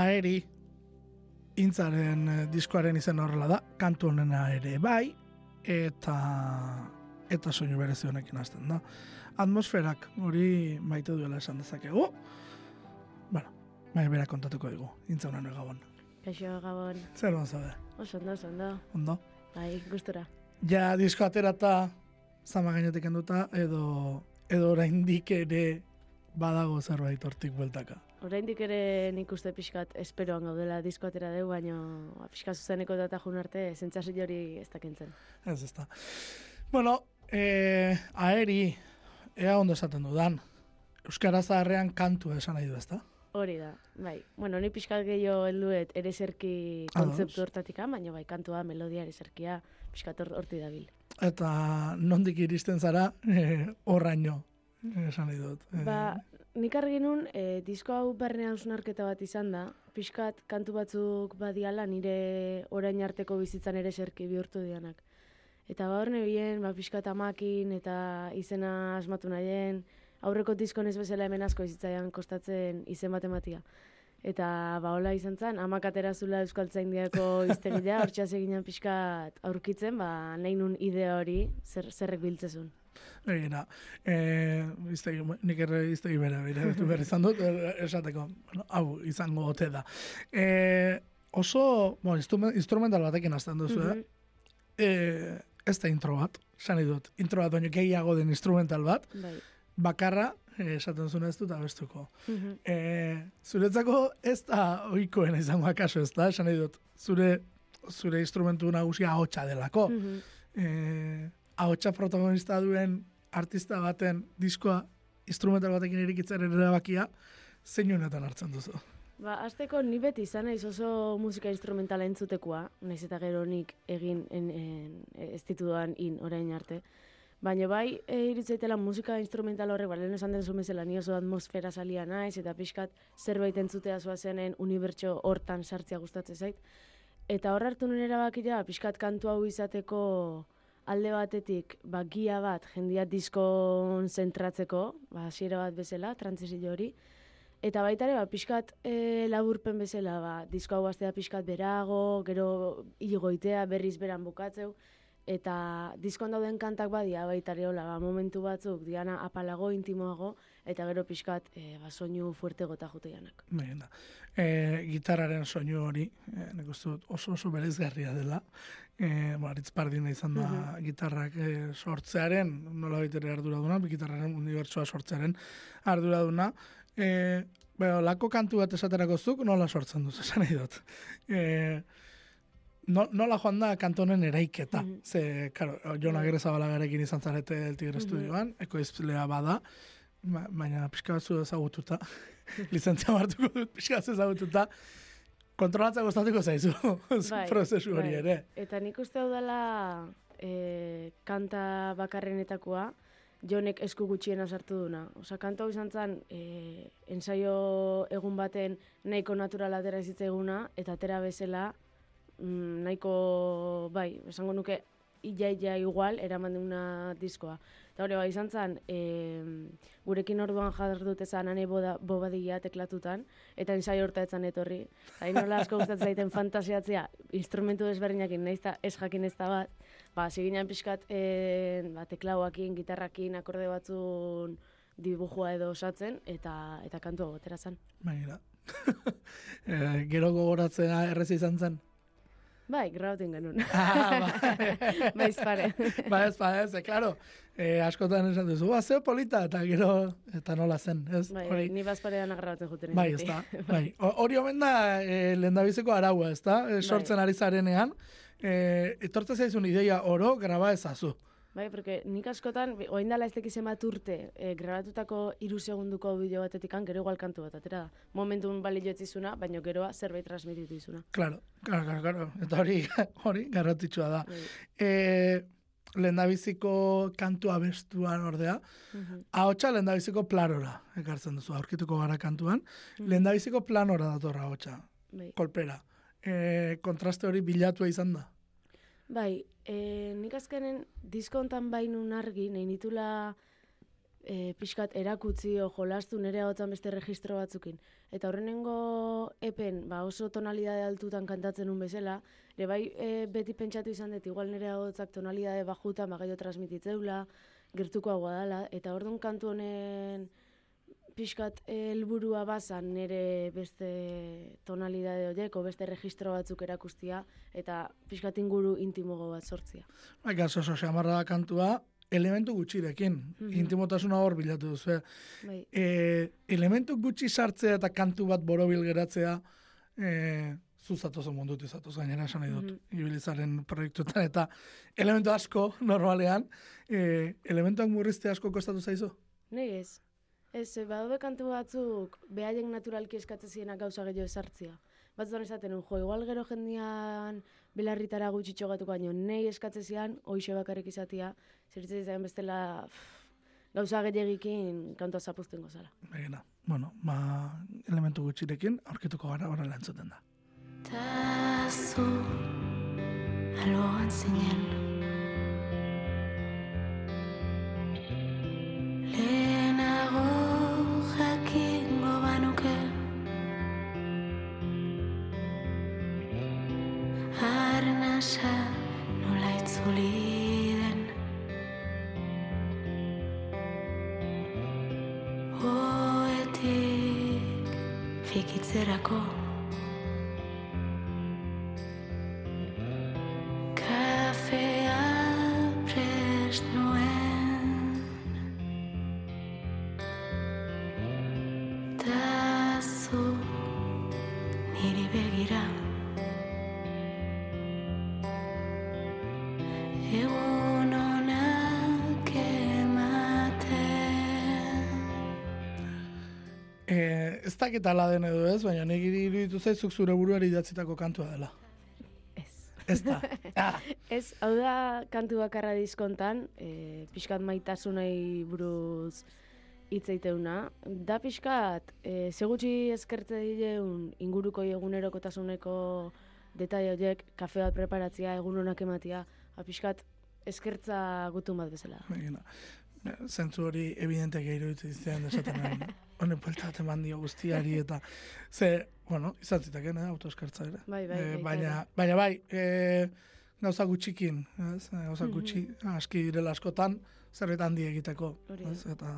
aeri intzaren eh, diskoaren izen horrela da, kantu honena ere bai, eta eta soinu berezi honekin hasten da. Atmosferak hori maite duela esan dezakegu. Bueno, bai bera kontatuko digu, intza honen gabon. Kaixo, Gabon. Zer bon zaude? Oso ondo, oso ondo. Ondo? Bai, gustura. Ja, disko aterata, zama gainetik enduta, edo, edo oraindik ere badago zerbait hortik bueltaka. Oraindik ere nik uste pixkat esperoan gaudela disko atera dugu, baina ba, pixka zuzeneko data jun arte, zentzasi hori ez dakentzen. Ez da. Bueno, e, aeri, ea ondo esaten dudan, Euskara zaharrean kantu esan nahi du ezta? Hori da, bai. Bueno, ni pixkat gehiago helduet ere zerki kontzeptu hortatik, baina bai, kantua, melodia ere zerkia, pixkat hor- horti dabil. Eta nondik iristen zara, e, horraino, esan nahi dut. E, Ba, nik argi nun, e, disko hau barne hausnarketa bat izan da, pixkat kantu batzuk badiala nire orain arteko bizitzan ere serki bihurtu dianak. Eta ba hor nebien, ba, pixkat amakin eta izena asmatu nahien, aurreko diskon ez bezala hemen asko bizitzaian kostatzen izen bat ematia. Eta ba hola izan zen, amak atera zula Euskaltzaindiako iztegilea, hortxaz eginan pixkat aurkitzen, ba nahi nun idea hori zer, zerrek biltzezun. Egina, e, iztegi, nik ere iztegi bera, bera, behar izan dut, er, esateko, bueno, hau izango ote da. E, oso, instrumen- instrumental batekin hasten duzu, eh? Mhm. E, ez da intro bat, esan dut, intro bat baino gehiago den instrumental bat, Bai. bakarra, e, esaten zuen ez dut abestuko. Mhm. E, zuretzako ez da oikoena izango akaso ez da, esan dut, zure, zure instrumentu nagusia ahotsa delako. Mhm. eh, ahotsa protagonista duen artista baten diskoa instrumental batekin erikitzaren erabakia zein honetan hartzen duzu. Ba, azteko ni beti izan naiz oso musika instrumentala entzutekoa, naiz eta gero nik egin en, en, ez ditudan in orain arte. Baina bai, e, iritzaitela musika instrumental horrek, balen esan den zumezela, ni oso atmosfera salia naiz, eta pixkat zerbait entzutea zoazenen unibertso hortan sartzea gustatzen zait. Eta hor hartu nuen erabakia, pixkat kantu hau izateko alde batetik, ba, gia bat, jendia diskon zentratzeko, ba, hasiera bat bezala, trantzizio hori, Eta baita ere, ba, pixkat e, laburpen bezala, ba, disko hau hastea pixkat berago, gero igoitea berriz beran bukatzeu, eta diskon dauden kantak badia baita ere ba, momentu batzuk diana apalago, intimoago, eta gero pixkat e, ba, soinu fuerte gota jute janak. Baina. E, gitarraren soinu hori, e, nik uste dut oso oso berezgarria dela. E, bueno, Aritz Pardina izan da Mhm. gitarrak e, sortzearen, nola baitere arduraduna, gitarraren unibertsoa sortzearen arduraduna. E, Beo, lako kantu bat esaterako zuk, nola sortzen duz, esan nahi dut. E, no, nola joan da kantonen eraiketa. Mhm. Ze, karo, Jon Bai. Agirrezabalagarekin izan zarete el Tigre Mhm. Estudioan, ekoizlea bada, ba, baina pixka batzu ezagututa, lizentzia hartuko dut pixka batzu ezagututa, kontrolatza gustatuko zaizu Bai, prozesu hori bai. ere. Eta nik uste hau dela e, kanta bakarrenetakoa, jonek esku gutxiena sartu duna. Osa, kanta hau izan zen, e, ensaio egun baten nahiko naturala atera eguna, eta atera bezala, mm, nahiko, bai, esango nuke, ia igual, eraman duna diskoa. Eta hori, bai, izan zen, e, gurekin orduan jardut ezan ane boda, bobadia teklatutan, eta ensaio horta etzan etorri. Hain nola asko gustatzen zaiten fantasiatzea, instrumentu desberdinakin, nahiz eta ez jakin ez da bat, ba, ziginan pixkat e, ba, teklauakin, gitarrakin, akorde batzun dibujua edo osatzen, eta eta kantu hau atera zen. Baina, e, gero gogoratzea errez izan zen. Bai, grabatzen genuen. Ah, bai. Baiz pare. ba ez, ba ez, e, claro, e, askotan esan duzu, ba, zeo polita, eta gero, eta nola zen, ez? Bai, Hori- ni bazparean grabatzen juten. Bai, ez da. Bai. Hori omen da e, lehendabiziko araua, ez da? E, sortzen ari zarenean, e, etortzen zaizun ideia oro, graba ezazu. Bai, porque nik askotan, oain dala ez tekizen bat urte, e, grabatutako iru segunduko bideo batetik gero igual kantu bat, atera da. Momentun balio etzizuna, baina geroa zerbait transmititu izuna. Claro, claro, claro, claro. Eta hori, hori garrantzitsua da. Bai. E, lehendabiziko kantu abestuan ordea, Mhm. ahotsa lehendabiziko planora ekartzen duzu, aurkituko gara kantuan, Mhm. lehendabiziko planora datorra ahotsa, Bai. kolpera. E, kontraste hori bilatua izan da. Bai, e, nik azkenen disko hontan bainun argi, nahi nitula e, pixkat erakutzi o jolastu nire hotzan beste registro batzukin. Eta horrenengo epen, ba, oso tonalidade altutan kantatzen un bezala, ere bai e, beti pentsatu izan dut, igual nire hotzak tonalidade bajuta magaio transmititzeula, gertuko hau dela, eta orduan kantu honen pixkat helburua bazan nire beste tonalidade horiek, beste registro batzuk erakustia, eta pixkat inguru intimogo bat sortzia. Bai, oso xamarra da kantua, elementu gutxirekin, Mhm. intimotasuna hor bilatu duzu. eh. Bai, E, elementu gutxi sartzea eta kantu bat borobil geratzea, e, zuzatozo mundutu izatoz gainera esan nahi dut, Mhm. ibilizaren proiektuetan, eta elementu asko, normalean, e, elementuak murrizte asko kostatu zaizu? Nei ez. Ez, e, badaude kantu batzuk behaiek naturalki eskatzen zienak gauza gehiago esartzia. Batzutan esaten un, jo, igual gero jendian belarritara gutxi txogatuko baino, nei eskatzen zian, hoixe bakarrik izatia, zeritzen zain bestela pff, gauza gehiagikin kantua zapuzten gozala. Begina, bueno, ba, elementu gutxirekin, aurkituko gara horrela entzuten da. Ta zu alboan zinen Arnasa nola itzuli den. Oetik fikitzerako dakit ala den edo ez, baina nik iruditu zaizuk zure buruari idatzitako kantua dela. Ez. Da. Ah, Ez, hau da kantu bakarra diskontan, e, pixkat maitasunei buruz hitz eiteuna. Da pixkat, e, segutxi eskertze dileun inguruko egunerokotasuneko detaile horiek, kafe bat preparatzia, egun honak ematia, ba, pixkat eskertza gutun bat bezala. Begina. Zentzu hori evidentek iruditzen zitzen desaten honen buelta bat eman dio guztiari eta ze, bueno, izan zitaken, eh, autoeskertza ere. Bai, bai, bai, baina, baina bai, e, gauza gutxikin, ez? Eh, Gauza gutxi, aski direla askotan, zerbait handi egiteko, ez? Eta,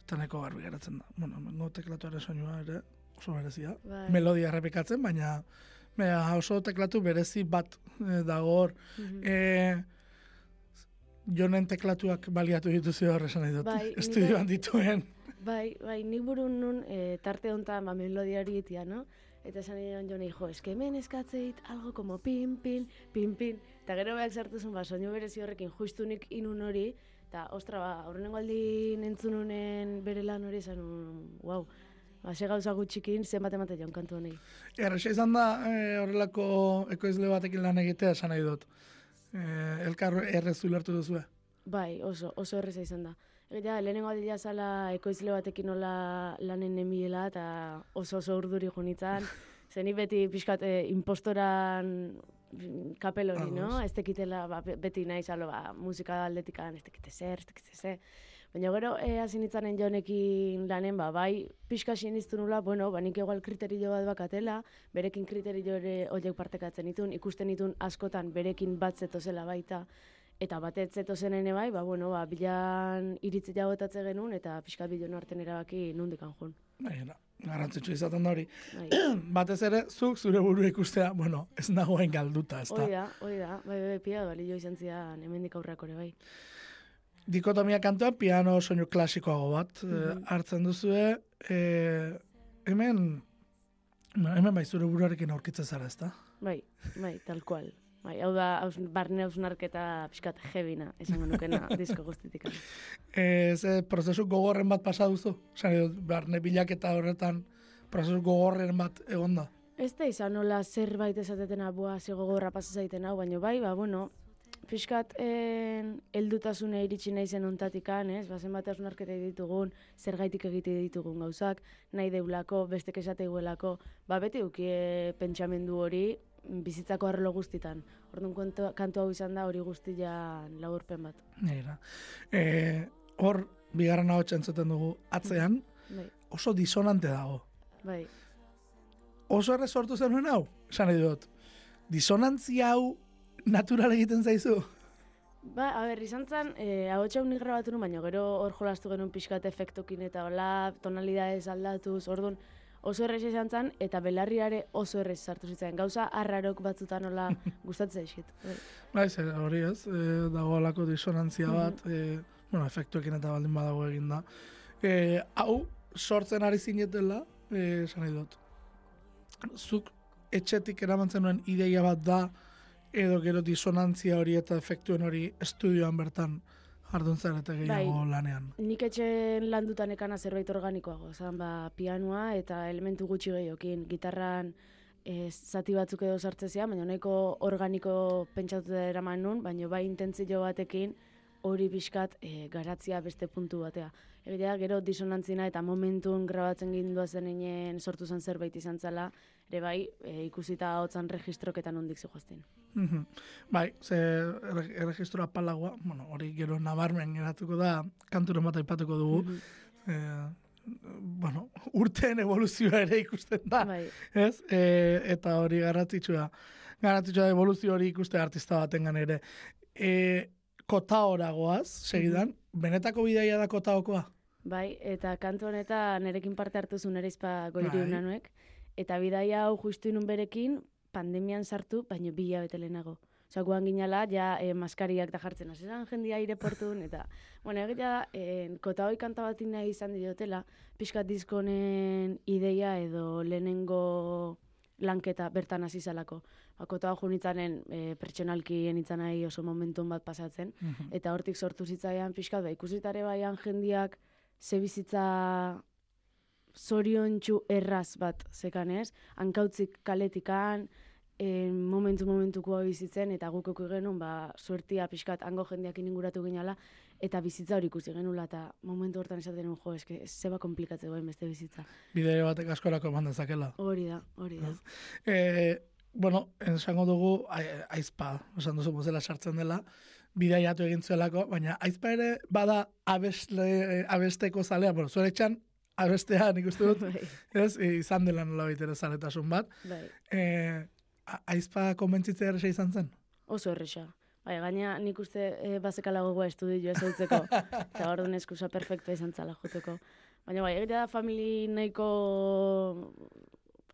eta neko garbi geratzen da. Bueno, no teklatu ere soinua ere, oso berezia. Bai. Melodia errepikatzen, baina, baina oso teklatu berezi bat eh, dago hor. Mhm. E, jonen teklatuak baliatu dituzu hor esan nahi dut. Bai, Estudioan bai. dituen. Bai, bai, nik burun nun e, tarte honetan ba, melodiari itia, no? Eta esan nion jo jo, eske hemen eskatzeit algo como pin, pin, pin, pin. Eta gero behar sartu zuen, ba, soinu berezi horrekin justunik inun hori, eta ostra, ba, horrenengo aldi nentzununen bere lan hori esan wow, ba, ze gauza gutxikin zenbat emate joan kantu honei. Erresa izan da e, horrelako ekoizle batekin lan egitea esan nahi dut. E, elkar errezu lertu duzue. Bai, oso, oso erreza izan da. Ja, lehenengo aldia zala ekoizle batekin nola lanen nemiela eta oso oso urduri junitzan. Zeni beti pixkat eh, impostoran kapel hori, no? Ez tekitela, ba, be- beti nahi zalo, ba, musika aldetikan, ez tekite zer, ez tekite zer. Baina gero, e, hasi nitzanen jonekin lanen, ba, bai, pixka siniztu nula, bueno, ba, nik igual kriterio bat bakatela, berekin kriterio ere horiek partekatzen ditun, ikusten ditun askotan berekin bat zetozela baita, eta batet zetozen ene bai, ba, bueno, ba, bilan iritzi jagotatze genuen, eta pixka bilon arten erabaki nundikan joan. Baina, garrantzitsu izaten da hori. Bai. Batez ere, zuk zure burua ikustea, bueno, ez nagoen galduta, ez da. Hoi da, hoi da, bai, bai, pia, balio izan zidan hemendik aurrako ere, bai. Dikotomia kantua piano soinu klasikoago bat eh, Mhm. hartzen duzue. E, hemen, bueno, hemen bai zure buruarekin aurkitzen zara, ez da? Bai, bai, tal cual. Bai, hau da, haus, barne hausnarketa pixkat jebina, esango nukena disko guztitik. E, ze prozesu gogorren bat pasa duzu? Dut, barne bilaketa horretan prozesu gogorren bat egon da. Ez da izan nola zerbait esatetena boa ze gogorra pasa zaiten hau, baina bai, ba, bueno, pixkat en, eldutasune iritsi nahi zen ontatikan, ez? Ba, zenbat hausnarketa ditugun, zergaitik egite ditugun gauzak, nahi deulako, bestek esate guelako, ba, beti ukie pentsamendu hori, bizitzako arlo guztitan. Orduan kantu, kantu hau izan da hori guztian laburpen bat. Nera. E, hor, bigarren hau entzuten dugu atzean, Bai, oso disonante dago. bai. Oso erre sortu zenuen hau, esan nahi dut. Disonantzia hau natural egiten zaizu. Ba, a ber, izan zen, e, hau nik grabatu nuen, baina gero hor jolastu genuen pixkat efektokin eta hola, tonalidades aldatuz, orduan oso errez izan zen, eta belarriare oso errez sartu zitzen. Gauza arrarok batzutan hola gustatzen zaizkit. Bai. Bai, ze, hori ez, e, dago alako disonantzia bat, e, bueno, efektuekin eta baldin badago egin da. E, hau, sortzen ari zinetela, esan nahi dut. Zuk etxetik eramantzen nuen ideia bat da, edo gero disonantzia hori eta efektuen hori estudioan bertan jardun zarete gehiago Bai. lanean. Nik etxen landutan ekana zerbait organikoago, zan ba, pianoa eta elementu gutxi gehiokin, gitarran e, zati batzuk edo sartzezia, baina nahiko organiko pentsatu eraman nun, baina bai intentzio batekin hori pixkat e, garatzia beste puntu batea. Egitea, gero disonantzina eta momentun grabatzen gindua zeninen sortu zen zerbait izan zela, ere bai, e, ikusita hotzan registroketan ondik zijoazten. Mhm. Bai, ze erre- erregistroa palagoa, bueno, hori gero nabarmen geratuko da, kanturen bat aipatuko dugu. Mhm. Eh, bueno, urteen evoluzioa ere ikusten da, Bai, ez? E, eta hori garrantzitsua. Garrantzitsua evoluzio hori ikuste artista batengan ere. E, kotaora goaz, segidan, benetako bidaia da kotaokoa? Bai, eta kantu honetan nerekin parte hartu zuen ere izpa goiri Bai. Eta bidaia hau justu inun berekin, pandemian sartu, baino bi hilabete lehenago. Osa, guan ginala, ja eh, maskariak da jartzen, hasizan jendia aireportun, eta, bueno, egitea eh, kota hoi kanta bat nahi izan diotela, pixkat diskonen ideia edo lehenengo lanketa bertan hasi zalako. Ba, kota hau junitzanen e, pertsonalki enitzan nahi oso momentun bat pasatzen, eta hortik sortu zitzaian pixkat, ba, ikusitare baian jendiak ze bizitza zoriontsu erraz bat zekanez, hankautzik kaletikan, e, momentu momentukoa bizitzen, eta guk eko genuen, ba, suertia pixkat hango jendeak inguratu ginala, eta bizitza hori ikusi genula, eta momentu hortan esaten nuen, jo, eske, zeba komplikatzen goen beste bizitza. Bideo batek askorako eman dezakela. Hori da, hori da. E, bueno, esango dugu ai- aizpa, esan duzu mozela sartzen dela, bidaiatu egin zuelako, baina aizpa ere bada abesle, abesteko zalea, bueno, zure etxan abestea nik uste dut, bai, ez, e, izan dela nola baitere zaletasun bat. bai. E, aizpa konbentzitzea erresa izan zen? Oso erresa. Bai, gaina nik uste e, bazekala gogoa estudio ez hautzeko, eta hor duen eskusa perfektua izan zala joteko. Baina bai, egitea da famili nahiko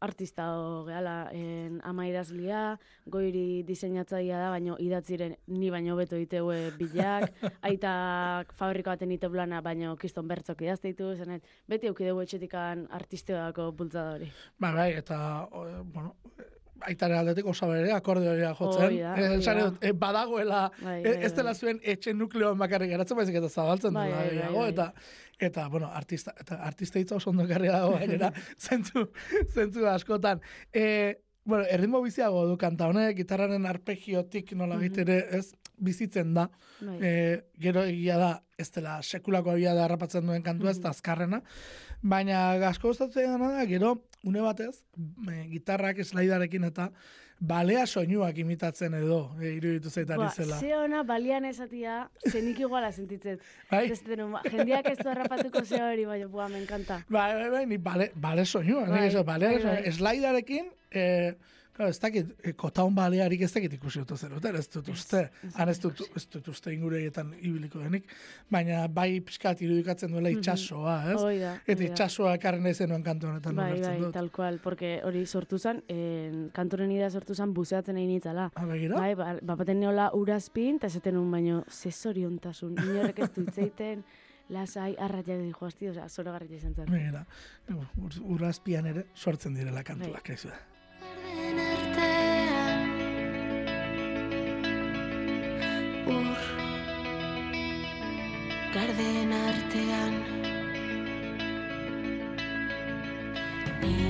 artista gehala, en, ama idazlia, goiri diseinatzailea da, baino idatziren ni baino beto iteue bilak, aitak fabrika baten ite blana, baino kiston bertzok idazteitu, zenet, beti aukideu etxetikan artisteako bultzada hori. Ba, bai, eta, o, bueno, aitare aldetik oso bere akordeoia jotzen. Da, Eh, esan dut, eh, badagoela, Bai, eh, bai, ez dela bai. zuen etxe nukleoan bakarrik geratzen, baizik eta zabaltzen Bai, dela bai, gehiago, eta eta, bueno, artista, eta artista hitza oso ondo ekarri dago gainera, zentzu, zentzu askotan. E, bueno, erritmo biziago du kanta honek, gitarraren arpegiotik nola Mhm. ere, ez, bizitzen da. E, gero egia da, ez dela sekulako egia da harrapatzen duen kantua, ez da azkarrena. Baina asko gustatzen dena da, gero, une batez, e, gitarrak slaidarekin eta balea soinuak imitatzen edo, e, iruditu zaitari Ba, zela. ze ona balian esatia, zenik iguala sentitzet. Bai? Ba, jendeak ez du harrapatuko ze hori, baina, bua, me encanta. Bai, bai, bai, ni bale, bale soinua, Bai, bai, bai, bai. Slaidarekin, eh, ez dakit, eh, kotaun balearik ez dakit ikusi dut zer, ez dut uste, ez han ez dut, ez dut uste ingureietan ibiliko denik, baina bai pixkat irudikatzen duela itxasoa, ez? Hoi da, Eta itxasoa ekarren nahi zenuen kantu honetan Bai, bai, dut. tal cual, porque hori sortu zen, en, kantoren idea sortu zen buzeatzen egin itzala. Ah, begira? Bai, ba, bapaten neola urazpin, eta esaten un baino, ze zoriontasun, inorek ez du itzeiten, lasai, arraiak di joazti, osea, zoro garrila izan zen. Begira, ur, urazpian ere sortzen direla kantuak, Bai. aizu da. Ur Garden artean. Nire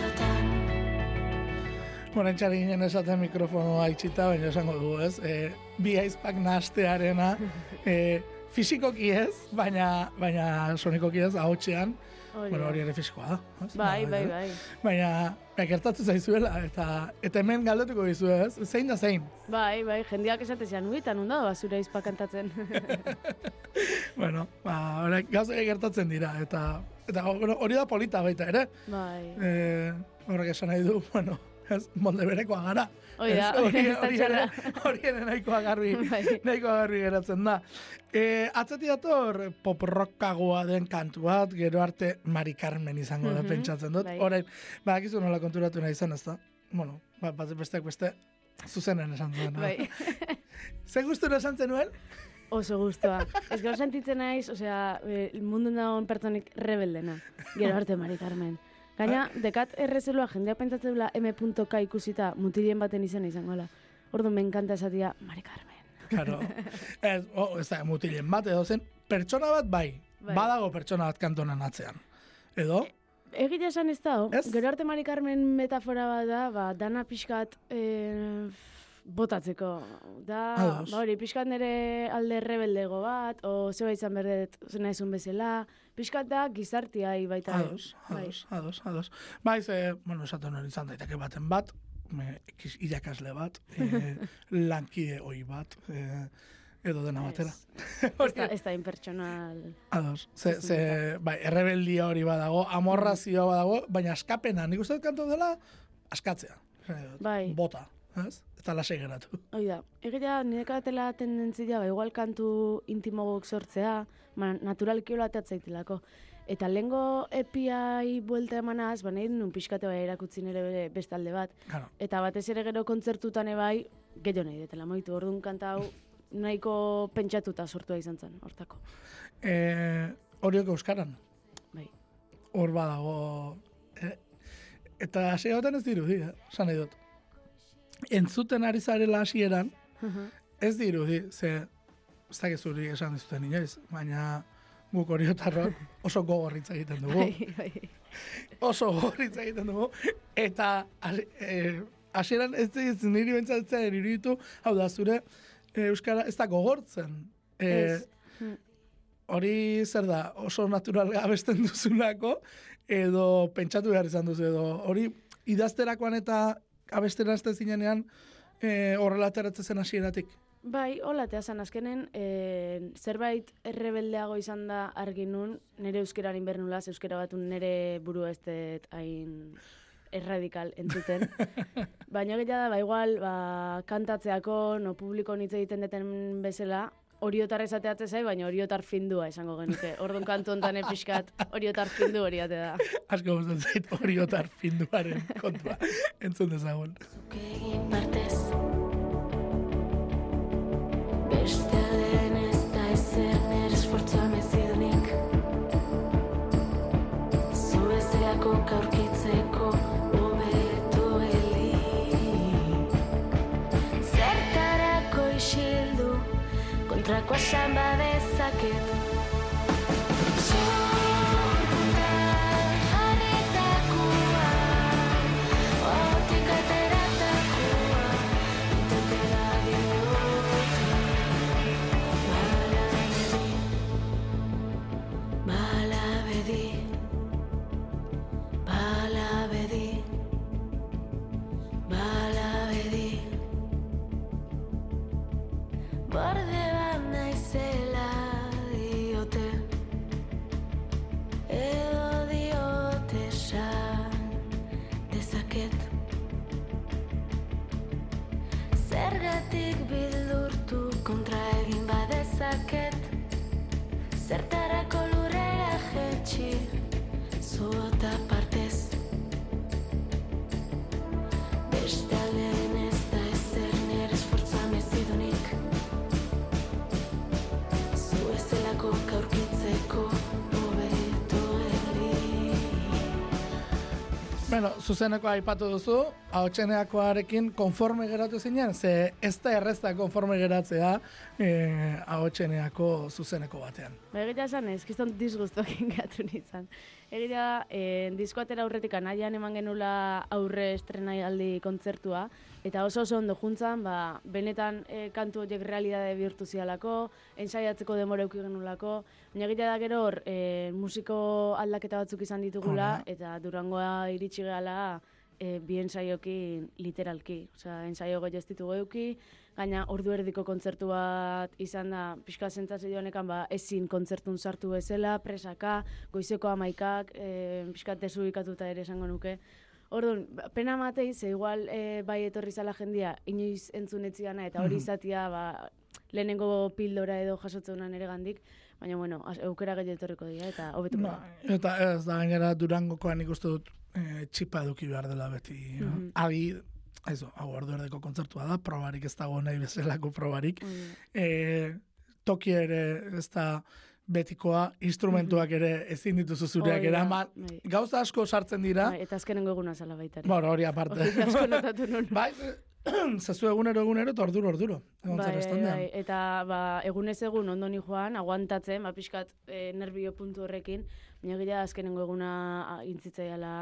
basotan Bueno, entxari ginen esaten mikrofonoa itxita, baina esango dugu ez. E, bi aizpak nastearena, e, fisikoki ez, baina, baina sonikoki ez, ahotxean. Hori Bueno, hori ere fisikoa da. Bai, bai, eh? bai. Baina, baina gertatu zaizuela, eta, eta hemen galdetuko dizu ez, zein da zein. Bai, bai, jendeak esatezian, ui, eta nunda da, zure izpa kantatzen. Bueno, ba, gauzak gertatzen dira, eta, eta hori da polita baita ere. bai. E, horrek esan nahi du, bueno, ez, molde berekoa gara. Hori da, hori, da hori, ere, hori ere nahikoa garbi, Bai. nahikoa garbi geratzen da. E, atzeti dator pop rockagoa den kantu bat, gero arte Mari Carmen izango da Mhm, pentsatzen dut. bai. Orain, badakizu nola konturatu nahi zen, ez da? Bueno, ba, bat besteak beste, zuzenen esan duen. Bai. Ze gustura esan zenuen? Oso guztua. Ez gero sentitzen naiz, osea, e, mundu dagoen pertsonik rebeldena. Gero arte, Mari Carmen. Gaina, dekat errezelua jendeak pentsatzen dula M.K ikusita mutilien baten izena izangola. Ordu, me encanta esatia, Mari Carmen. Claro. ez, oh, ez da, mutilen bat, edo zen, pertsona bat bai, Bai. badago pertsona bat kantonan atzean. Edo, Egia esan ez da, gero arte Mari Carmen metafora bat da, ba, dana pixkat e, botatzeko. Da, Ados. ba hori, pixkat nire alde rebeldego bat, o zeba izan berdet, zena izun bezala, pixkat da gizartiai baita. ere. ados, Bai. ados, ados, ados. Bai, ze, bueno, esaten hori izan daiteke baten bat, me, irakasle bat, e, lankide oi bat, e, edo dena batera. Ez da, impertsonal. Ados, ze, ze, bai, errebeldia hori badago, amorrazioa badago, baina askapena, nik uste dut kantu dela, askatzea. Bai. Bota, ez? Eta lasei geratu. Hoi da, egitea nire katela tendentzia, ba, igual kantu intimogok sortzea, ma, naturalki hola atatzaitelako. Eta lengo epiai buelta emanaz, ba nahi nun pixkate bai erakutzi nire bere beste alde bat. Claro. Eta batez ere gero kontzertutan ebai, gehiago nahi detela, moitu, orduan kanta hau nahiko pentsatuta sortua izan zen, hortako. E, horiok euskaran, Bai. hor badago, e, eta hasi ez dirudi, eh? Nahi dut. Entzuten ari zarela hasieran, ez dirudi, ze, ez dakit zuri esan dizuten inoiz, baina guk oriotarrok oso gogorritza egiten dugu. Oso gogorritza egiten dugu, eta eh, hasieran ez ez niri bentsatzen iruditu, hau da, zure eh, Euskara ez da gogortzen. Hmm. hori zer da, oso natural abesten duzulako, edo pentsatu behar izan duzu, edo hori idazterakoan eta abestera azten zinenean eh, horrela zen hasieratik. Bai, hola, azan azkenen, e, zerbait errebeldeago izan da argi nun, nire euskeran inbernulaz, euskera batun nire buru ez dut hain erradikal entzuten. Baina gila da, ba, igual, ba, kantatzeako, no publiko hitz egiten deten bezala, oriotar esateatze zai, baina oriotar findua esango genuke. Orduan kantu hontan epizkat, oriotar findu hori ate da. Asko gustatzen zait hori otar finduaren kontua. Entzun dezagun. egin partez Beste aldean ez da ezer nire kontrako esan Bueno, zuzeneko aipatu duzu, ahotseneakoarekin konforme geratu zinen, ze ez da errezta konforme geratzea eh, ahotseneako zuzeneko batean. Ba, egitea esan ez, kiston disgustokin gatu nintzen. Egitea, eh, disko atera aurretik anaian eman genula aurre estrenaialdi kontzertua, eta oso oso ondo juntzan, ba, benetan eh, kantu horiek realidade bihurtu zialako, ensaiatzeko demora euki genulako, baina egitea da gero hor, eh, musiko aldaketa batzuk izan ditugula, Hora. eta durangoa iritsi gehala, e, bi ensaiokin literalki. Osea, ensaio gehi ez ditugu euki, gaina ordu erdiko kontzertu bat izan da, pixka zentzazio honekan, ba, ezin kontzertun sartu bezala, presaka, goizeko amaikak, e, pixka desu ikatuta ere esango nuke. Orduan, ba, pena matei, ze igual e, bai etorri zala jendia, inoiz entzun etziana, eta hori Mhm. izatia, ba, lehenengo pildora edo jasotzeunan ere gandik, baina, bueno, eukera gehi etorriko dira, eta hobetuko Ba, da. eta ez da gainera Durangokoan ikuste dut eh, txipa eduki behar dela beti. Mm Mhm. Agi, eso, hau ordu erdeko kontzertua da, probarik ez dago nahi bezalako probarik. Da. E, toki ere ez da betikoa, instrumentuak ere ezin dituzu zureak da, eraman. bai. Gauza asko sartzen dira, Bai, eta azkenengo eguna zala baita bueno, hori aparte. Hori asko notatu nun. bai, zezu egunero egunero eta orduro orduro. Bai, bai, bai. Eta ba, egunez egun ondo ni joan, aguantatzen, ba, pixkat e, nervio puntu horrekin, baina gila azkenengo eguna a, intzitzaiala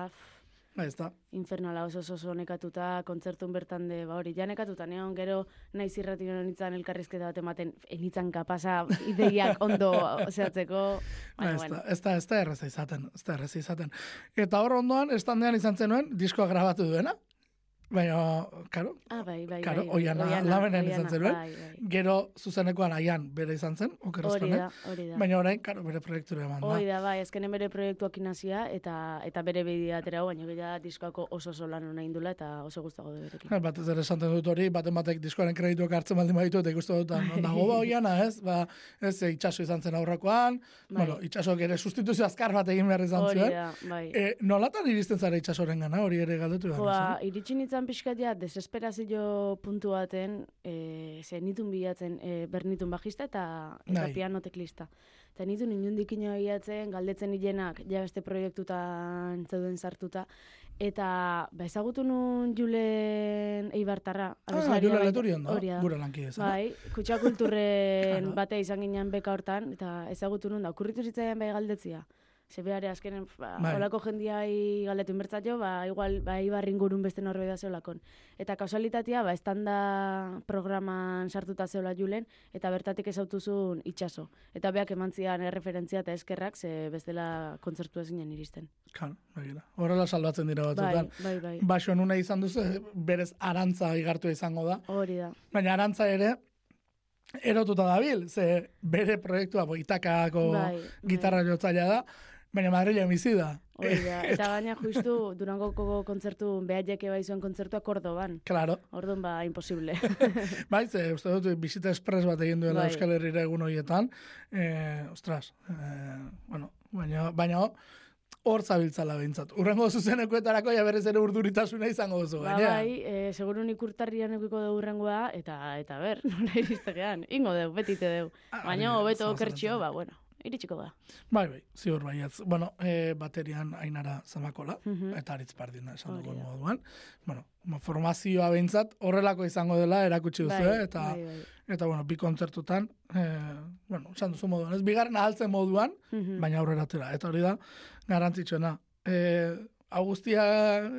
Bai, ez da. infernala oso oso nekatuta, kontzertun bertan de, ba hori, ja nekatuta, neon gero naiz irrati nitzan elkarrizketa bat ematen, enitzan kapasa ideiak ondo zehatzeko, Ba, ez, da, ez, da, ez da erreza izaten, ez da erreza izaten. Eta hor ondoan, estandean izan zenuen, diskoa grabatu duena, baina, karo, Ah, bai, bai, Karo, bai, bai, Oiana Oiana, Labenean izan Oiana, zenuen. Bai, bai. gero zuzenekoan aian bere izan zen, Hori okerreztan, da, hori da. baina orain, karo, bere proiektura eman da. Hoi da, bai, azkenen bere proiektuak inazia eta eta bere bidea atera baina gila diskoako oso oso lan hona indula eta oso gustago de berekin. Eh, Batez ere esaten dut hori, baten batek diskoaren kredituak hartzen baldin baditu, eta ikusten dut, non dago ba oiana, ez? Ba, ez, itxaso izan zen aurrekoan, Bai. bueno, itxasok ere sustituzio azkar bat egin behar izan Hori zuen. da, bai. E, nolatan iristen zara itxasoren gana, hori ere galdetu behar. Izan? iritsi nintzen pixkat ja, desesperazio puntu baten, e, ze nitun bilatzen e, bernitun bajista eta, eta Bai. piano teklista. Eta nitun inundik ino bilatzen, galdetzen hilenak, ja beste proiektutan zeuden sartuta, eta ba, ezagutu nun Julen Eibartarra. Ah, abeslaria Jule baita- Leturi ondo, hori da. gure lankide zara. Bai, kutsa kulturren Claro. bate izan ginen beka hortan, eta ezagutu nun da, okurritu zitzaidan bai galdetzia. Zebeare azkenen, ba, Bai. olako jendiai galdetu inbertzat ba, igual, ba, ibarringurun beste norbait da zeolakon. Eta kausalitatea, ba, estanda programan sartuta zeola julen, eta bertatik ezautuzun itxaso. Eta beak eman zian erreferentzia eta eskerrak, ze bestela kontzertu ezinen iristen. Claro, begira. Horrela salbatzen dira Bai, batzuetan. bai, bai. Baso nuna izan duzu, berez arantza igartu izango da. Hori da. Baina arantza ere, erotuta dabil, ze bere proiektua boitakako Bai, bai. gitarra jotzailea da, baina Madrilen bizi da. Hori da. Eta gaina justu Durangoko kontzertu, behaieke bai zuen kontzertua Kordoban. Claro. Orduan ba, imposible. Bai, ze, uste dut, bisita espres bat egin duela Bai. Euskal Herrira egun horietan. Eh, ostras, eh, bueno, baina, baina hor zabiltzala behintzat. Urrengo zuzenekoetarako ja berez ere urduritasuna izango duzu. ba, bai, e, segurun ikurtarrian eukiko dugu urrengoa, eta, eta ber, nola iristegean. Ingo deu, betite deu. Ah, Baina hobeto okertxio, ba, bueno, iritsiko da. Bai, bai, ziur baietz. Bueno, eh, baterian ainara zamakola, Mhm. eta aritz pardina esan dugu moduan. Bueno, ma- formazioa behintzat horrelako izango dela erakutsi duzu, bai, eh, eta, bai, bai. eta bueno, bi kontzertutan, eh, bueno, esan duzu moduan, ez bigarren ahaltzen moduan, Mhm. baina aurrera atera. Eta hori da, garantzitsuena. E, Augustia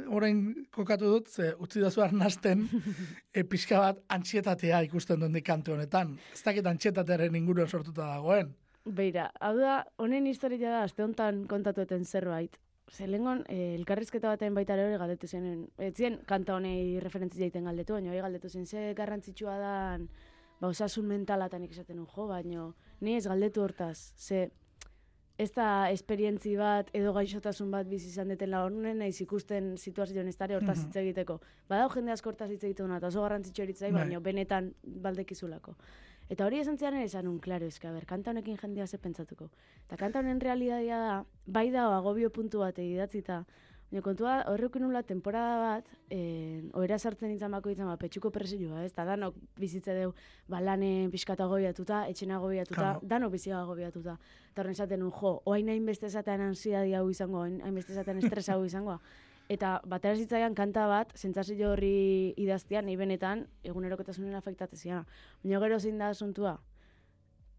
orain kokatu dut, ze utzi dazu arnasten e, pixka bat antxietatea ikusten duen kante honetan. Ez dakit antxietatearen inguruan sortuta dagoen. Beira, hau da, honen historia da, aste honetan kontatueten zerbait. Ze lehengon, eh, elkarrizketa baten baita ere hori galdetu zen, ez zien kanta honei referentzia egiten galdetu, baina hori galdetu zen, ze garrantzitsua da, ba, osasun mentalatan esaten jo, baino, ni ez galdetu hortaz, ze, ez da esperientzi bat edo gaixotasun bat bizi izan detela honen naiz ikusten situazioan ez dara hortaz hitz egiteko. Badao jende asko hortaz hitz egiten eta oso garrantzitsu eritzai, Bai. baina benetan baldekizulako. Eta hori esan zian ere esan un, klaro, eska, ber, kanta honekin jendea ze pentsatuko. Eta kanta honen realitatea da, bai da agobio puntu bat idatzita, baina kontua horrekin nula temporada bat, eh, oera sartzen nintzen bako ditzen, ba, petxuko presioa, ez? Eta danok bizitze deu, ba, lanen pixkat agobiatuta, etxen agobiatuta, Claro. danok bizi agobiatuta. Eta horren esaten jo, oain hainbeste esaten ansiadia hau izango, oain hainbeste esaten estresa hau izango. Eta batera zitzaian kanta bat, sentsazio horri idaztean, nahi benetan, egunerokotasunen afektatzea. Baina gero zein da asuntua,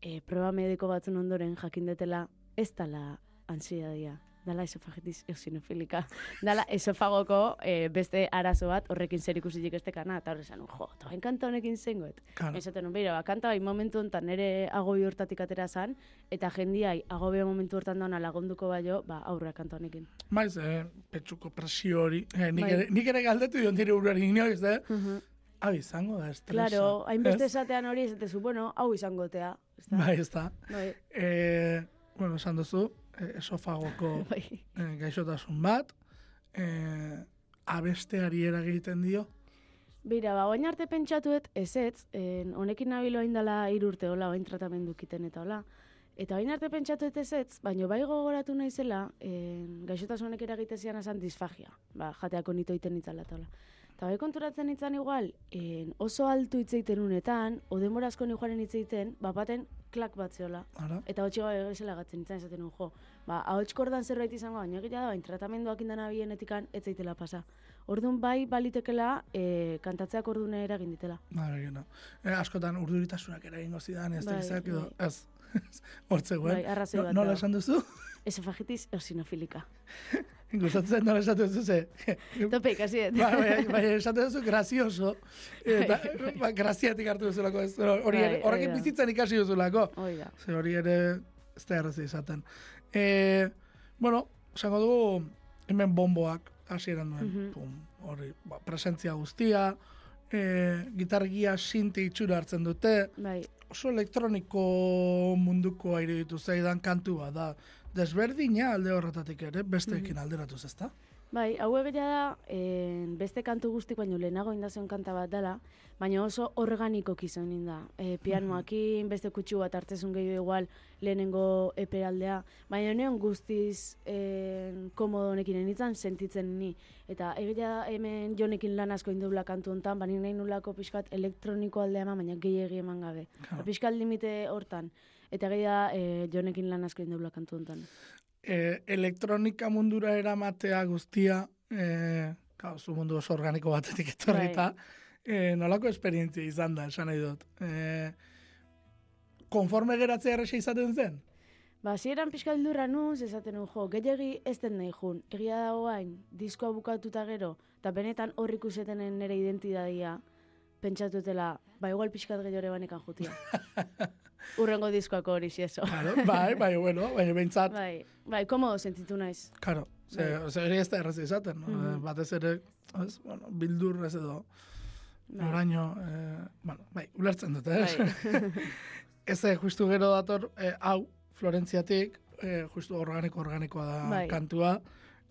e, proba mediko batzun ondoren jakindetela ez dala ansiadia, dala esofagitiz eosinofilika. Dala esofagoko e, beste arazo bat horrekin zer ikusirik ez tekana, eta horre esan, jo, eta bain kanta honekin zengoet. Claro. Esaten nun, beira, ba, kanta bai momentu honetan nire agobi hortatik atera zan, eta jendiai agobi momentu hortan dauna lagunduko baio, ba, aurra kanta honekin. Maiz, eh, petxuko presio hori. Eh, nik, Bai. ere, nik ere galdetu dion dire urari inoiz, eh? Hau izango da, estresa. Claro, hainbeste Ez? esatean hori esatezu, bueno, hau izangotea. Bai, ez da. Bai, Eh, bueno, esan duzu, esofagoko bai. eh, gaixotasun bat, eh, abesteari eragiten dio. Bira, ba, oain arte pentsatuet, ez ez, en, honekin nabilo hain dela irurte hola, oain tratamendu kiten eta hola. Eta oain arte pentsatuet ez ez, baina bai gogoratu naizela, en, gaixotasun honek eragite zian esan disfagia. Ba, jateako nito iten itzala eta hola. Eta bai konturatzen itzan igual, en, oso altu hitzeiten unetan, o denbora asko ni joaren hitzeiten, bapaten klak bat zeola. Ara? Eta hotxe gabe bezala gatzen itzan esaten nuen, jo, ba, ahots kordan zerbait izango, baina egia da, bain tratamenduak indana bienetikan ez zaitela pasa. Orduan bai balitekela e, kantatzeak ordune eragin ditela. Ba, begina. Eh, askotan urduritasunak eragingo zidan, ez da Bai, izak edo, bai. ez. Hortze guen. Bai, arrazoi bat nola da. esan duzu? Esofagitiz eosinofilika. Gustatzen nola esaten duzu, ze. Tope ikasi dut. Ba, bai, bai, esaten duzu grazioso. Eta, ba, graziatik hartu duzulako. Hori, Bai, horrekin bizitzen ikasi duzulako. Hoi da. Ze hori ere ez da errazi izaten. E, bueno, esango dugu hemen bomboak hasieran duen. Mhm. Pum, hori, ba, presentzia guztia, e, gitargia sinti itxura hartzen dute, Bai, oso elektroniko munduko aire ditu zaidan kantu bat da. Desberdina alde horretatik ere, besteekin Mhm. alderatuz, ezta? bai, hau egia da, en, beste kantu guztik baino lehenago indazion kanta bat dela, baina oso organiko kizon inda. E, pianoakin, beste kutsu bat hartzezun gehiago igual lehenengo eperaldea, baina neon guztiz en, komodo honekin enitzan sentitzen ni. Eta egia da hemen jonekin lan asko indubla kantu hontan, bani nahi nulako pixkat elektroniko aldea eman, baina gehiagi eman gabe. Claro. Pixkat limite hortan. Eta egia e, jonekin lan asko indubla kantu hontan. E, elektronika mundura eramatea guztia, e, claro, zu mundu oso organiko batetik etorrita, e, nolako esperientzia izan da, esan nahi dut. E, konforme geratzea erresa izaten zen? Ba, zieran pixka bildurra nuz, esaten nun, jo, gehiagi ez den nahi jun. Egia da guain, diskoa bukatuta gero, eta benetan hor ikusetenen nire identidadia, pentsatutela, ba, igual pixkat gehiore banekan jutia. Urrengo diskoako hori xieso. Claro, bai, bai, bueno, bai, behintzat, bai, bai, komodo sentitu naiz. claro, ze, Bai. hori ez da erraza izaten, no? Mhm. batez ere, ez, bueno, bildur ez edo, Bai. oraino, eh, bueno, bai, ulertzen dut, eh? Bai. Ez, justu gero dator, eh, hau, Florentziatik, eh, justu organiko organikoa da Bai. kantua.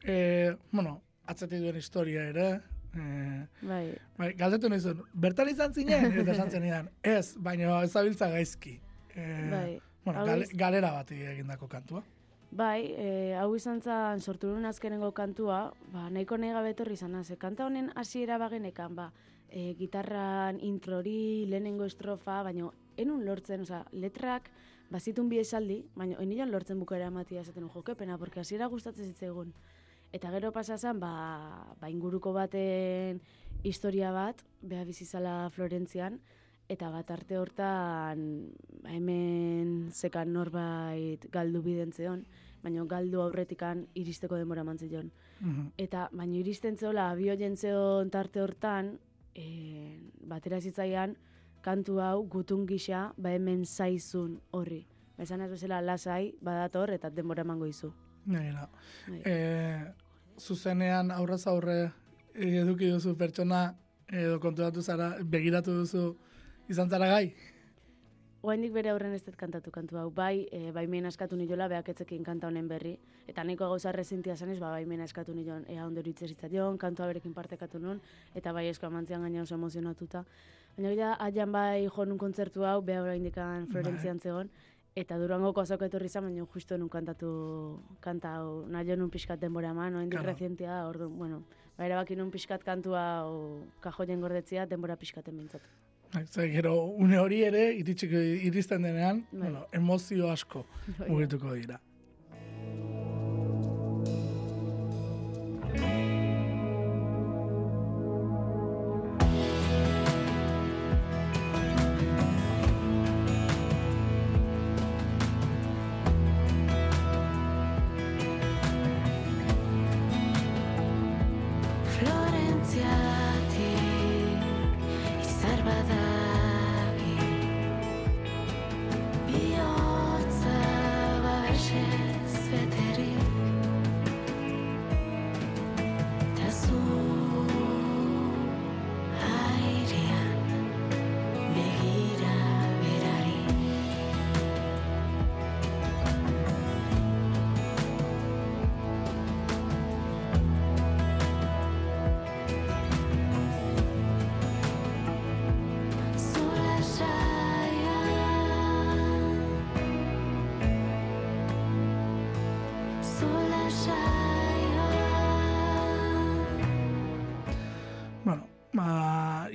Eh, bueno, atzetik duen historia ere. Eh, bai, bai, galdetu nizun, bertan izan zinen, eta esan zenidan, ez, baina ez zabiltza gaizki. Eh, bai. Bueno, Hau gale, iz- galera bat egindako kantua. Bai, e, hau izan zan sortu nuen azkenengo kantua, ba, nahiko nahi gabe etorri izan naz. Kanta honen hasiera bagenekan, ba, e, gitarran introri, lehenengo estrofa, baina enun lortzen, oza, letrak, bazitun bi esaldi, baina enion lortzen bukera ematia esaten un jokepena, porque hasiera gustatzen zitzaigun. Eta gero pasa zen, ba, ba inguruko baten historia bat, beha bizizala Florentzian, eta bat arte hortan ba, hemen zekan norbait galdu bidentzeon, baina galdu aurretikan iristeko denbora mantzion. Mhm. Eta baina iristen zeola abio jentzeon tarte hortan, e, batera zitzaian, kantu hau gutun gisa, ba hemen zaizun horri. Ba, Esan ez bezala lasai, badator eta denbora emango izu. Gainera. Bai. Eh, zuzenean aurrez aurre eduki duzu pertsona edo konturatu zara, begiratu duzu izan zara gai? Oaindik bere aurren ez dut kantatu kantu hau. Bai, e, baimen askatu nilola beak etzekin kanta honen berri. Eta nahiko gauza resentia zanez, ba, baimen askatu nilon ea ondo jon, kantua berekin partekatu nun, eta bai esko amantzian gaina oso emozionatuta. Baina ja, aian bai jo nun kontzertu hau, beha oraindikan Florentzian zegoen, eta durangoko azoko etorri izan, baina justo nun kantatu kanta hau, nahi nun pixkat denbora eman, oaindik Claro. rezientia da, orduan, bueno, ba, erabaki nun pixkat kantua hau kajoien gordetzia, denbora pixkaten bintzat. Ze gero une hori ere iritsiko iristen denean, Bai. bueno, emozio asko Bai. mugituko dira.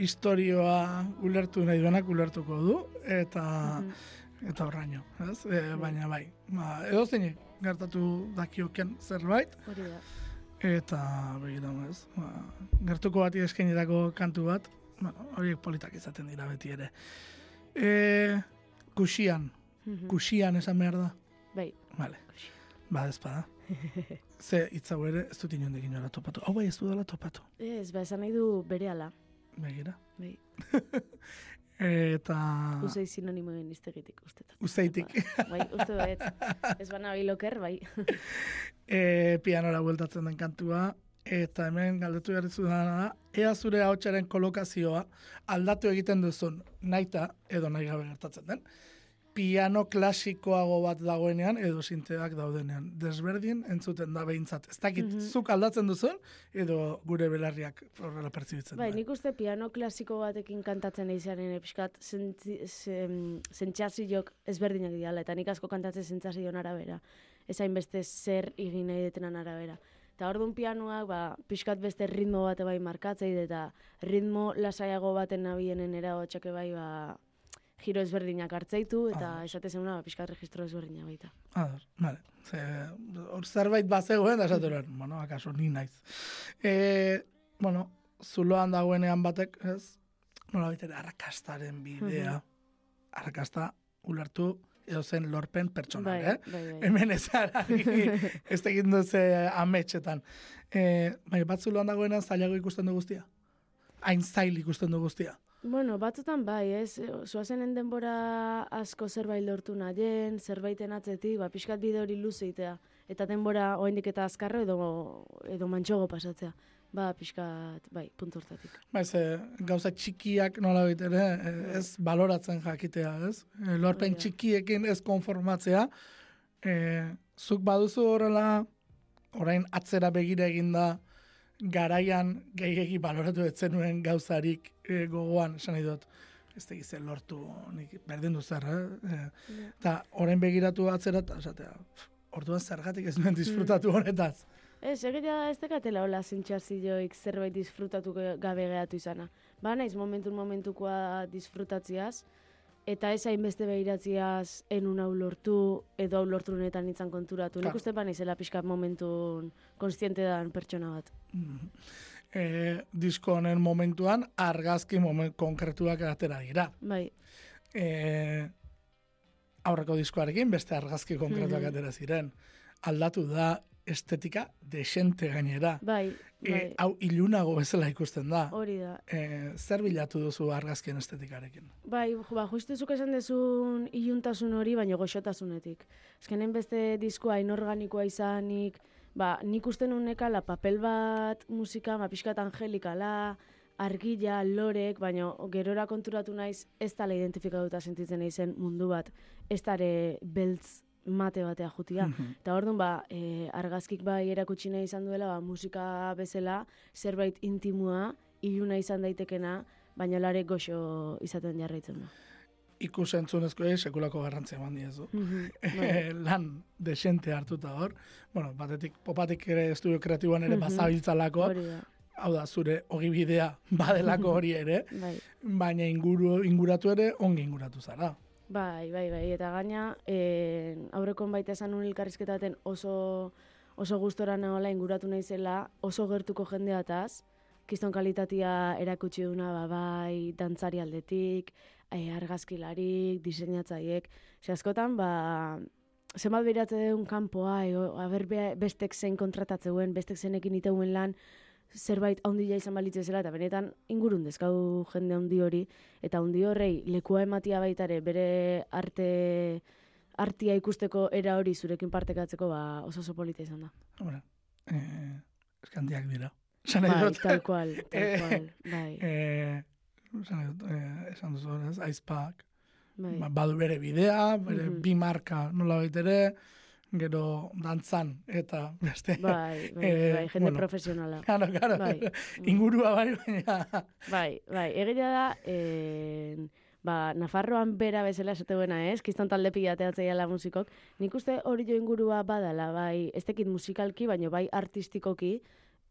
Historioa ulertu nahi duenak ulertuko du, eta eta horraino, ez? E, baina bai, ba, edo zeinek gertatu dakioken zerbait, Hori da. eta begiran, ez? Ba, gertuko bati eskainitako kantu bat, bueno, horiek politak izaten dira beti ere. E, kuxian, Mhm. kuxian esan behar da. Bai, Vale. Ba, ezpada. Ze hitz hau ere ez dut inondik inora topatu. Hau bai ez dudala topatu. ez, ba, esan nahi du bere ala. Begira. Bai, Eta... uzei sinonimoen iztegitik, uste. Uzeitik. Bai, uste dut, ez bana biloker, bai. e, pianora bueltatzen den kantua, eta hemen galdetu behar dizudana da, ea zure ahotsaren kolokazioa aldatu egiten duzun naita, edo nahi gabe gertatzen den, piano klasikoago bat dagoenean, edo sinteak daudenean. Desberdin entzuten da behintzat. Ez dakit, Mhm. zuk aldatzen duzun, edo gure belarriak horrela pertsibitzen Bai, duen. nik uste piano klasiko batekin kantatzen eizearen epskat sentsazioak ezberdinak diala, eta nik asko kantatzen sentsazioan arabera. Ez hainbeste zer egin nahi detenan arabera. Eta orduan pianoak, ba, pixkat beste ritmo bate bai markatzei, eta ritmo lasaiago baten nabienen era hotxake bai, ba, giro ezberdinak hartzeitu, eta Ah. esate zeuna, ba, pixkat registro ezberdina baita. Ados, vale. Ze, hor zerbait bazegoen, da esatu bueno, akaso ni naiz. E, bueno, zuloan dagoenean batek, ez? Nola ere arrakastaren bidea. Arrakasta ulertu edo zen lorpen pertsonal, Bai, eh? bai, bai. Hemen ez argi, ez egin duze ametxetan. E, bai, bat zuloan dagoenean zailago ikusten du guztia? Hain zail ikusten du guztia? Bueno, batzutan bai, ez, zoazenen denbora asko zerbait lortu nahien, zerbaiten atzetik, ba, pixkat bide hori luzeitea. Eta denbora oraindik eta azkarro edo, edo mantxogo pasatzea. Ba, pixkat, bai, puntu hortatik. Ba, ez, eh, gauza txikiak nola ere, eh, ez baloratzen jakitea, ez? Eh, Lorpen txikiekin ez konformatzea. Eh, zuk baduzu horrela, orain atzera begira eginda, garaian gehiegi baloratu etzenuen gauzarik eh, gogoan, esan dut, ez tegiz zer lortu, nik berdin zer, eh? Eh, Eta orain begiratu atzera, eta esatea, "Pff, orduan zergatik ez nuen disfrutatu honetaz. Ez, egitea ez dekatela hola zintxazioik zerbait disfrutatu gabe gehatu izana. Ba, naiz momentun momentukoa disfrutatziaz, eta ez hainbeste behiratziaz enun hau lortu, edo hau lortu honetan nintzen konturatu. Claro. Nik uste ba naizela pixkat momentun konstiente dan pertsona bat. E, disko honen momentuan argazki moment konkretuak atera dira. Bai, E, aurreko diskoarekin beste argazki konkretuak Mhm. atera ziren. Aldatu da estetika desente gainera. bai, E, bai. hau ilunago bezala ikusten da. Hori da. E, zer bilatu duzu argazkien estetikarekin? Bai, ba, justizuk esan dezun iluntasun hori, baina goxotasunetik. Ezkenen beste diskoa inorganikoa izanik, ba, nik uste nunekala papel bat musika, ba, pixkat angelikala, argila, lorek, baina gerora konturatu naiz ez tala identifikatuta sentitzen naizen mundu bat, ez tare beltz mate batea jutia. Eta orduan, ba, e, argazkik bai erakutsi nahi izan duela, ba, musika bezala, zerbait intimua, iluna izan daitekena, baina lare goxo izaten jarraitzen da. Ikus entzunezkoei sekulako garrantzia eman diezu. Bai. lan desente hartuta hor. Bueno, batetik, popatik ere estudio kreatiboan ere bazabiltzalako, hau da, zure ogibidea badelako hori ere, bai. baina inguru, inguratu ere ongi inguratu zara. Bai, bai, bai, eta gaina, eh, aurrekon baita esan nun elkarrizketa oso, oso gustora nagoela inguratu naizela, oso gertuko jendeataz, kiston kalitatea erakutsi duna, ba, bai, dantzari aldetik, eh, argazkilarik, diseinatzaiek, ze askotan, ba, zenbat beratze deun kanpoa, ego, aber be- bestek zein kontratatzeuen, bestek zenekin iteuen lan, zerbait handia izan balitz bezala, eta benetan ingurun dezkau jende handi hori, eta handi horrei lekua ematia baitare bere arte artia ikusteko era hori zurekin partekatzeko ba, oso oso polita izan da. Hombre, eh, eskandiak dira. Esan nahi Bai, dut. tal cual, tal Eh, cual, bai, Eh, esan dut, eh, esan duzu, ez, aizpak, bai. ba, badu bere bidea, bere Mhm. bi marka nola ere, gero dantzan, eta beste. Bai, bai, Eh, bai, jende bueno. profesionala. Claro, claro. Bai. Ingurua bai, baina. Bai, bai, egia da, en, ba, Nafarroan bera bezala esate buena, ez? Kiston talde pilateatzea musikok. Nik uste hori jo ingurua badala, bai, ez tekit musikalki, baino bai artistikoki,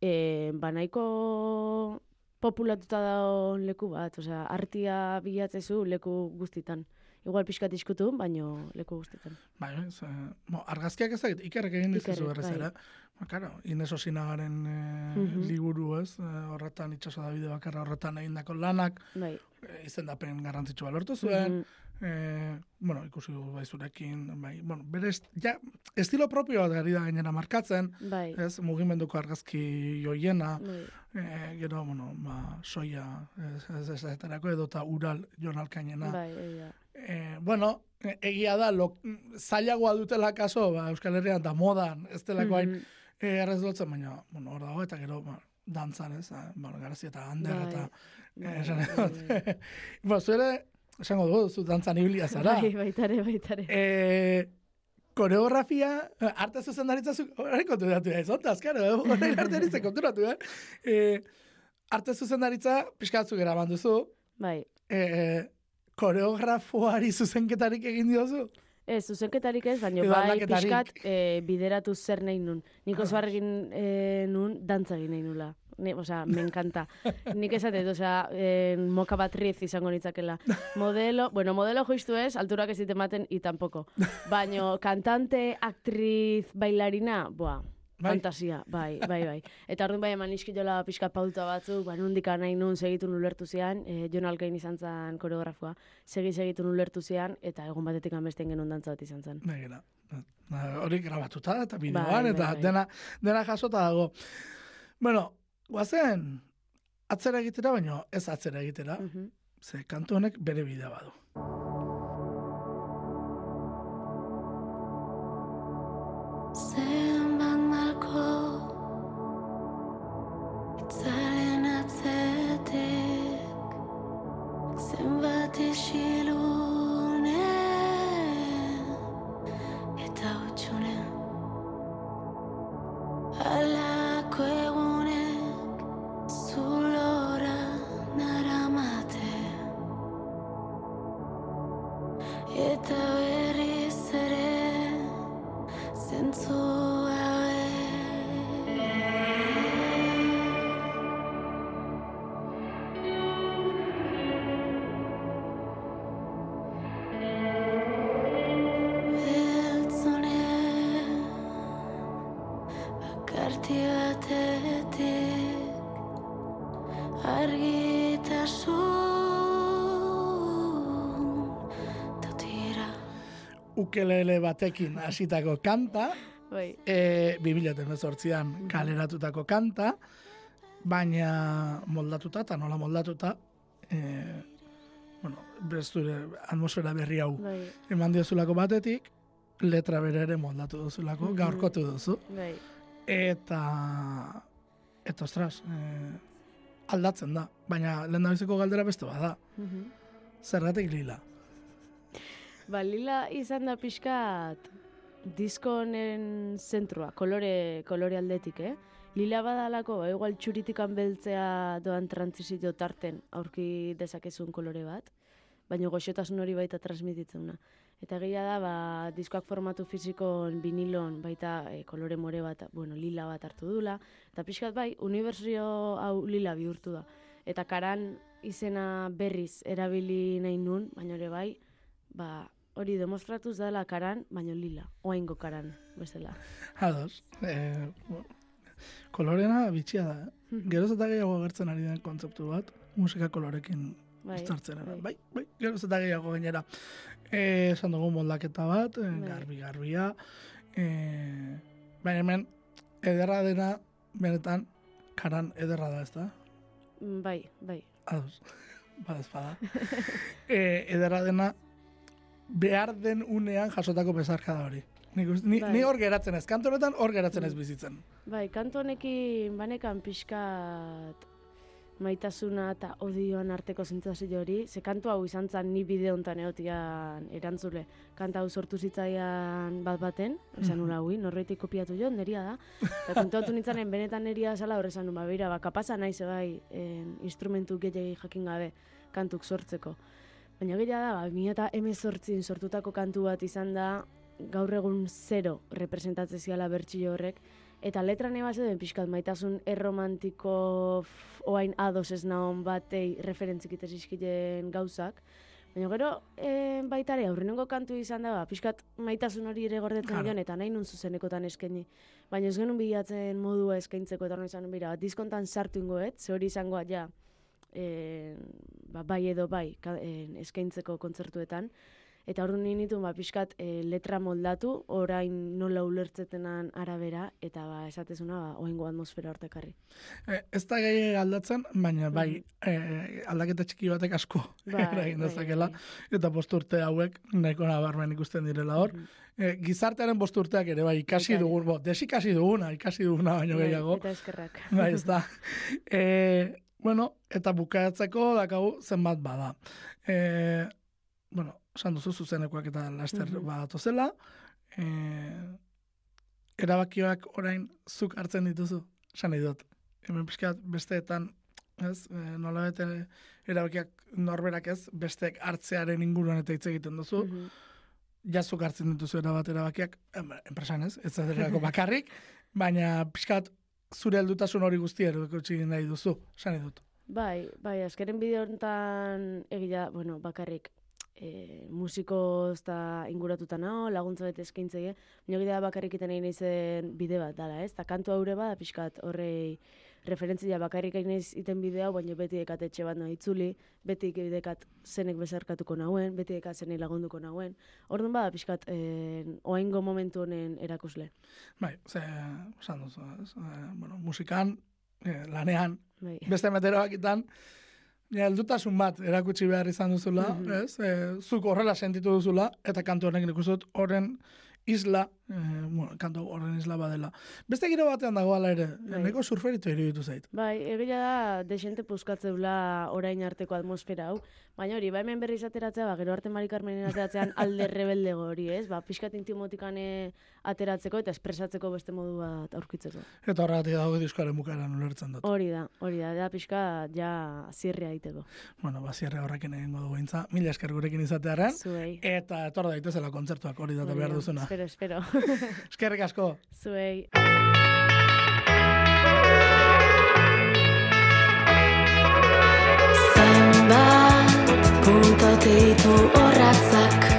e, ba, nahiko populatuta daun leku bat, osea, artia bilatzezu leku guztitan. Igual pixkat iskutu, baino leku guztitan. Bai, ez, eh, mo, argazkiak ez dakit, ikerrek egin dizuzu Ikerrek, berrez bai. ere. Ba, karo, Ines Osinagaren eh, Mhm. liburu ez, eh, horretan itxaso da bide bakarra horretan egindako lanak, Bai. eh, izendapen garrantzitsua lortu zuen, Mhm. eh, bueno, ikusi bai zurekin, bai, bueno, bere ja, estilo propio bat gari da gainera markatzen, Bai. ez, mugimenduko argazki joiena, Bai. eh, gero, bueno, ba, soia, ez, ez, ez, edo eta ural Jon Alkainena. Bai, egia. Eh, bueno, eh, egia da, lo, zailagoa dutela kaso, ba, Euskal Herrian da modan, ez delako hain, Mhm. eh, errez dutzen, baina, bueno, hor dago, eta gero, ba, dantzan, ez, bueno, garazia eta ander, eta, bai, eh, esan bai, dut. bai. Ba, zuere, esango dugu, zu dantzan iblia zara. Bai, baitare, baitare. Eh, koreografia, eh, arte zuzendaritza zu, horrein konturatu da, zontaz, karo, horrein arte ditzen konturatu, eh? eh arte zuzendaritza, pixkatzu gara duzu, Bai. eh, koreografoari zuzenketarik egin diozu? Ez, zuzenketarik ez, baina bai pixkat e, bideratu zer nahi nun. Nik oso Ah. argin e, nun dantza egin nahi nula. Ne, osea, me encanta. Nik esatet, osea, e, moka batriz izango nitzakela. Modelo, bueno, modelo joiztu ez, alturak ez ditematen, i tampoko. Baina kantante, aktriz, bailarina, boa, Bai. fantasia, bai, bai, bai. Eta orduan bai eman iskilola pixka pauta batzuk, ba, nundik nahi nun segitu ulertu zian, e, Jon Alkain izan zen koreografoa, segi segitu ulertu zian, eta egun batetik anbesten genuen dantza bat izan zen. Na, hori grabatuta eta bideoan, Bai, bai, eta bai. dena, dena jasota dago. Bueno, guazen, atzera egitera, baino ez atzera egitera, Mhm. ze kantu honek bere bidea badu. Batekin hasitako kanta, Bai. e, 2018an kaleratutako kanta, baina moldatuta eta nola moldatuta, e, bueno, besture atmosfera berri hau Bai, eman diozulako batetik, letra bere ere moldatu duzulako, Mhm. gaurkotu duzu, bai. eta, eta ostras, e, aldatzen da, baina lehen galdera beste bada, Mhm. zergatik lila. Ba, lila izan da pixkat disko honen zentrua, kolore, kolore aldetik, eh? Lila badalako, ba, igual txuritikan beltzea doan transizio tarten aurki dezakezun kolore bat, baina goxotasun hori baita transmititzena. Eta gila da, ba, diskoak formatu fizikon vinilon baita e, kolore more bat, bueno, lila bat hartu dula, eta pixkat bai, unibertsio hau lila bihurtu da. Eta karan izena berriz erabili nahi nun, baina ere bai, ba, hori demostratuz dela karan, baino lila, oaingo karan, bezala. Ados. E, bueno, kolorena bitxia da, eh? Mhm. Geroz eta gehiago agertzen ari den kontzeptu bat, musika kolorekin Bai, uztartzen. Bai, bai. bai, geroz eta gehiago gainera. E, esan dugu moldaketa bat, e, Bai. garbi-garbia. E, baina hemen, ederra dena, benetan, karan ederra da, ez da? Bai, bai. Ados, badaz bada. e, ederra dena, behar den unean jasotako besarka da hori. Uste- ni, Bai. ni hor geratzen ez, kanto honetan hor geratzen ez bizitzen. Bai, kantu honekin banekan pixkat maitasuna eta odioan arteko sentsazio hori, ze kantu hau izan zen ni bideo hontan egotian erantzule. Kanta hau sortu zitzaian bat baten, esan nula hui, norbaitik kopiatu jo, neria da. Eta kontuatu nintzanen benetan neria zala hor esan nuen, ba, beira, ba, kapasa naiz bai, en, instrumentu gehiagi jakin gabe kantuk sortzeko. Baina gila da, ba, 2018 sortutako kantu bat izan da, gaur egun zero representatzen ziala bertxio horrek, eta letra neba zeuden pixkat maitasun erromantiko f- oain ados ez naon batei referentzik itezizkilen gauzak, Baina gero, e, baita ere, aurrenengo kantu izan da, ba, pixkat maitasun hori ere gordetzen Claro. eta nahi nun zuzenekotan eskaini. Baina ez genuen bilatzen modua eskaintzeko, eta izan, bira, diskontan sartu ingoet, ze hori izangoa ja, e, ba, bai edo bai, ka, e, eskaintzeko kontzertuetan. Eta hor nien nitu, ba, pixkat e, letra moldatu, orain nola ulertzetenan arabera, eta ba, esatezuna, ba, oingo atmosfera hortekarri. E, ez da gehi aldatzen, baina bai, e, aldaketa txiki batek asko Bai, eragin bai, dezakela. bai. Eta bost urte hauek nahiko nabarmen ikusten direla hor. E, gizartearen bost urteak ere bai ikasi dugun, bo, desikasi duguna, ikasi duguna baino Bai, gehiago. Eta eskerrak. Bai, ez da. E, bueno, eta bukatzeko dakagu zenbat bada. E, bueno, esan duzu zuzenekoak eta laster Mhm. badatozela. E, erabakioak orain zuk hartzen dituzu, esan nahi dut. Hemen pixkat besteetan, ez, e, nola bete erabakiak norberak ez, besteek hartzearen inguruan eta hitz egiten duzu. Mhm. jazuk hartzen dituzu erabat erabakiak, enpresan ez, ez zaterako bakarrik, baina pixkat zure heldutasun hori guztia erakutsi nahi duzu, esan nahi dut. Bai, bai, azkeren bideo honetan egia, bueno, bakarrik e, musikoz eta inguratuta nao, laguntza bete eskaintzei, baina egia da bakarrik egin zen bide bat dala, ez? Ta kantu haure bada pixkat horrei referentzia bakarrik egin iten bideo, baina beti dekat etxe bat nahi itzuli, beti dekat zenek bezarkatuko nauen, beti dekat zenei lagunduko nauen. Orduan bada pixkat e, oaingo momentu honen erakusle. Bai, ze, esan duzu, ez? E, bueno, musikan, e, lanean, Bai. beste meteroakitan, ja, heldutasun bat erakutsi behar izan duzula, Mhm. ez? E, zuk horrela sentitu duzula, eta kantu honek nik horren isla, e, bueno, kantu horren isla badela. Beste giro batean dago ala ere, Bai. neko surferitu iruditu zait. Bai, egia da desente puskatzeula orain arteko atmosfera hau, baina hori, ba hemen berriz ateratzea, ba, gero arte Mari Carmenen ateratzean alde rebeldego hori, ez? Ba, pixkat intimotikane ateratzeko eta espresatzeko beste modu bat aurkitzeko. Eta horregatik dago diskoaren bukaeran ulertzen dut. Hori da, hori da, da pixka ja zirria egiteko. Bueno, bazierre horrekin egingo dugu intza. Mila esker gurekin izatearen. Zuei. Eta etor daitezela kontzertuak hori data Hori behar da, duzuna. Espero, espero. Eskerrik asko. Zuei. Zenbat puntate ditu horratzak